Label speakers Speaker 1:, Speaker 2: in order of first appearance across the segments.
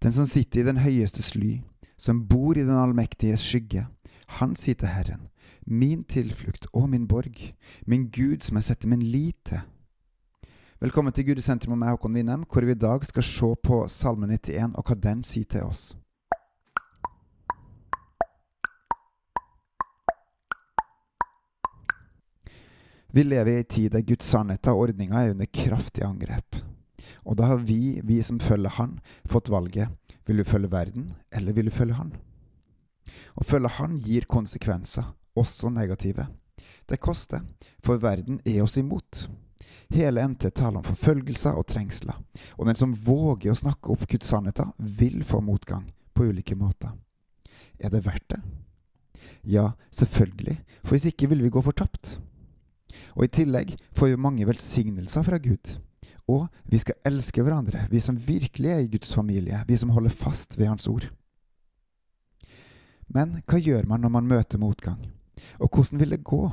Speaker 1: Den som sitter i den høyestes ly, som bor i den allmektiges skygge, han sier til Herren, min tilflukt og min borg, min Gud som jeg setter min lit til. Velkommen til Gud sentrum med meg, Håkon Winnem, hvor vi i dag skal se på Salme 91 og hva den sier til oss. Vi lever i ei tid der Guds sannheter og ordninger er under kraftig angrep. Og da har vi, vi som følger Han, fått valget vil du følge verden, eller vil du følge Han? Å følge Han gir konsekvenser, også negative. Det koster, for verden er oss imot. Hele NT taler om forfølgelser og trengsler, og den som våger å snakke opp Guds sannheter, vil få motgang på ulike måter. Er det verdt det? Ja, selvfølgelig, for hvis ikke vil vi gå fortapt. Og i tillegg får vi mange velsignelser fra Gud. Og vi skal elske hverandre, vi som virkelig er i Guds familie, vi som holder fast ved Hans ord. Men hva gjør man når man møter motgang? Og hvordan vil det gå?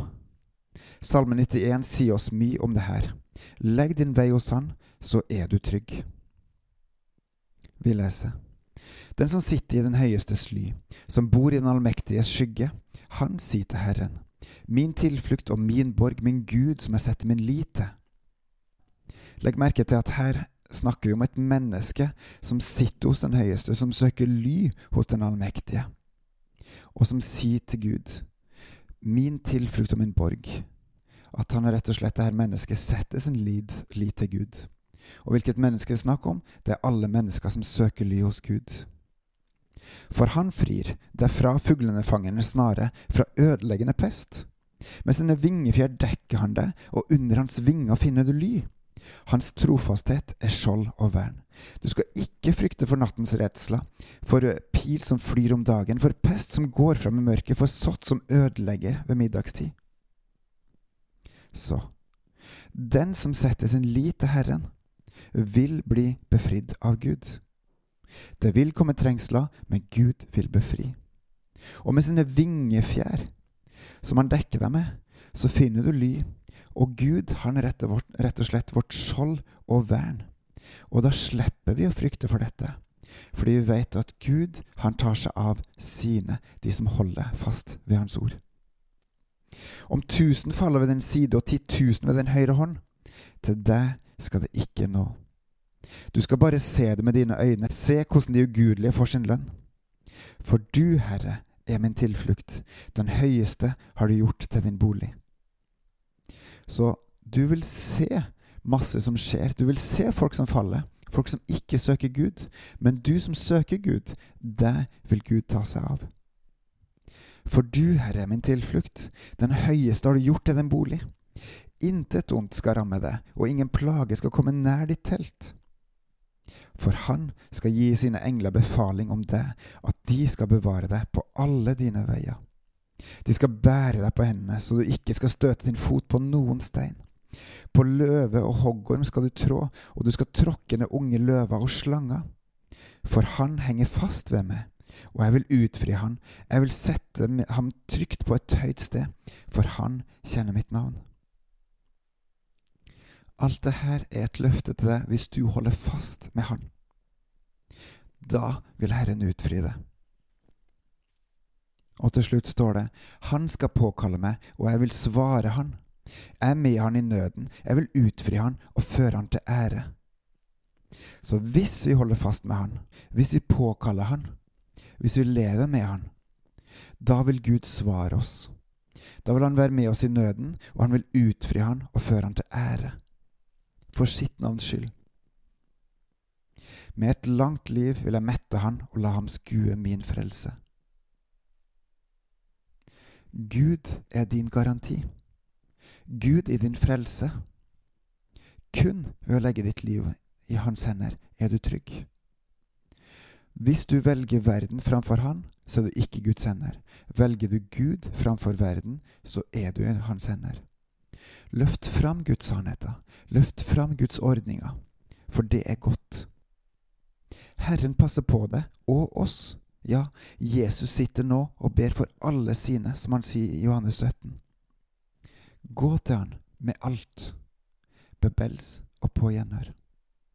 Speaker 1: Salme 91 sier oss mye om det her. Legg din vei hos Han, så er du trygg. Vi leser. Den som sitter i den høyestes ly, som bor i den allmektiges skygge, han sier til Herren, min tilflukt og min borg, min Gud som jeg setter min lit til. Legg merke til at her snakker vi om et menneske som sitter hos den høyeste, som søker ly hos den allmektige, og som sier til Gud, min tilflukt og min borg, at han rett og slett, det her mennesket, setter sin lid, lid til Gud. Og hvilket menneske det er snakk om? Det er alle mennesker som søker ly hos Gud. For han frir det fra fuglene fangerne snare, fra ødeleggende pest. Med sine vingefjær dekker han deg, og under hans vinger finner du ly. Hans trofasthet er skjold og vern. Du skal ikke frykte for nattens redsler, for pil som flyr om dagen, for pest som går fram i mørket, for sått som ødelegger ved middagstid. Så, den som setter sin lit til Herren, vil bli befridd av Gud. Det vil komme trengsler, men Gud vil befri. Og med sine vingefjær som han dekker deg med, så finner du ly. Og Gud, han er rett og slett vårt skjold og vern. Og da slipper vi å frykte for dette. Fordi vi vet at Gud, han tar seg av sine, de som holder fast ved Hans ord. Om tusen faller ved den side og titusen ved den høyre hånd, til deg skal det ikke nå. Du skal bare se det med dine øyne, se hvordan de ugudelige får sin lønn. For du, Herre, er min tilflukt. Den høyeste har du gjort til din bolig. Så du vil se masse som skjer. Du vil se folk som faller. Folk som ikke søker Gud. Men du som søker Gud, det vil Gud ta seg av. For du, Herre, er min tilflukt. Den høyeste har du gjort til din bolig. Intet ondt skal ramme deg, og ingen plage skal komme nær ditt telt. For han skal gi sine engler befaling om det, at de skal bevare deg på alle dine veier. De skal bære deg på hendene, så du ikke skal støte din fot på noen stein. På løve og hoggorm skal du trå, og du skal tråkke ned unge løver og slanger. For han henger fast ved meg, og jeg vil utfri han, jeg vil sette ham trygt på et høyt sted, for han kjenner mitt navn. Alt det her er et løfte til deg hvis du holder fast med Han. Da vil Herren utfri deg. Og til slutt står det, Han skal påkalle meg, og jeg vil svare Han. Jeg er med Han i nøden, jeg vil utfri Han og føre Han til ære. Så hvis vi holder fast med Han, hvis vi påkaller Han, hvis vi lever med Han, da vil Gud svare oss. Da vil Han være med oss i nøden, og Han vil utfri Han og føre Han til ære for sitt navns skyld. Med et langt liv vil jeg mette han og la ham skue min frelse. Gud er din garanti. Gud i din frelse. Kun ved å legge ditt liv i hans hender er du trygg. Hvis du velger verden framfor han, så er du ikke Guds hender. Velger du Gud framfor verden, så er du i hans hender. Løft fram Guds sannheter. Løft fram Guds ordninger, for det er godt. Herren passer på deg og oss. Ja, Jesus sitter nå og ber for alle sine, som han sier i Johannes 17. Gå til han med alt. Bebels og på gjenhør.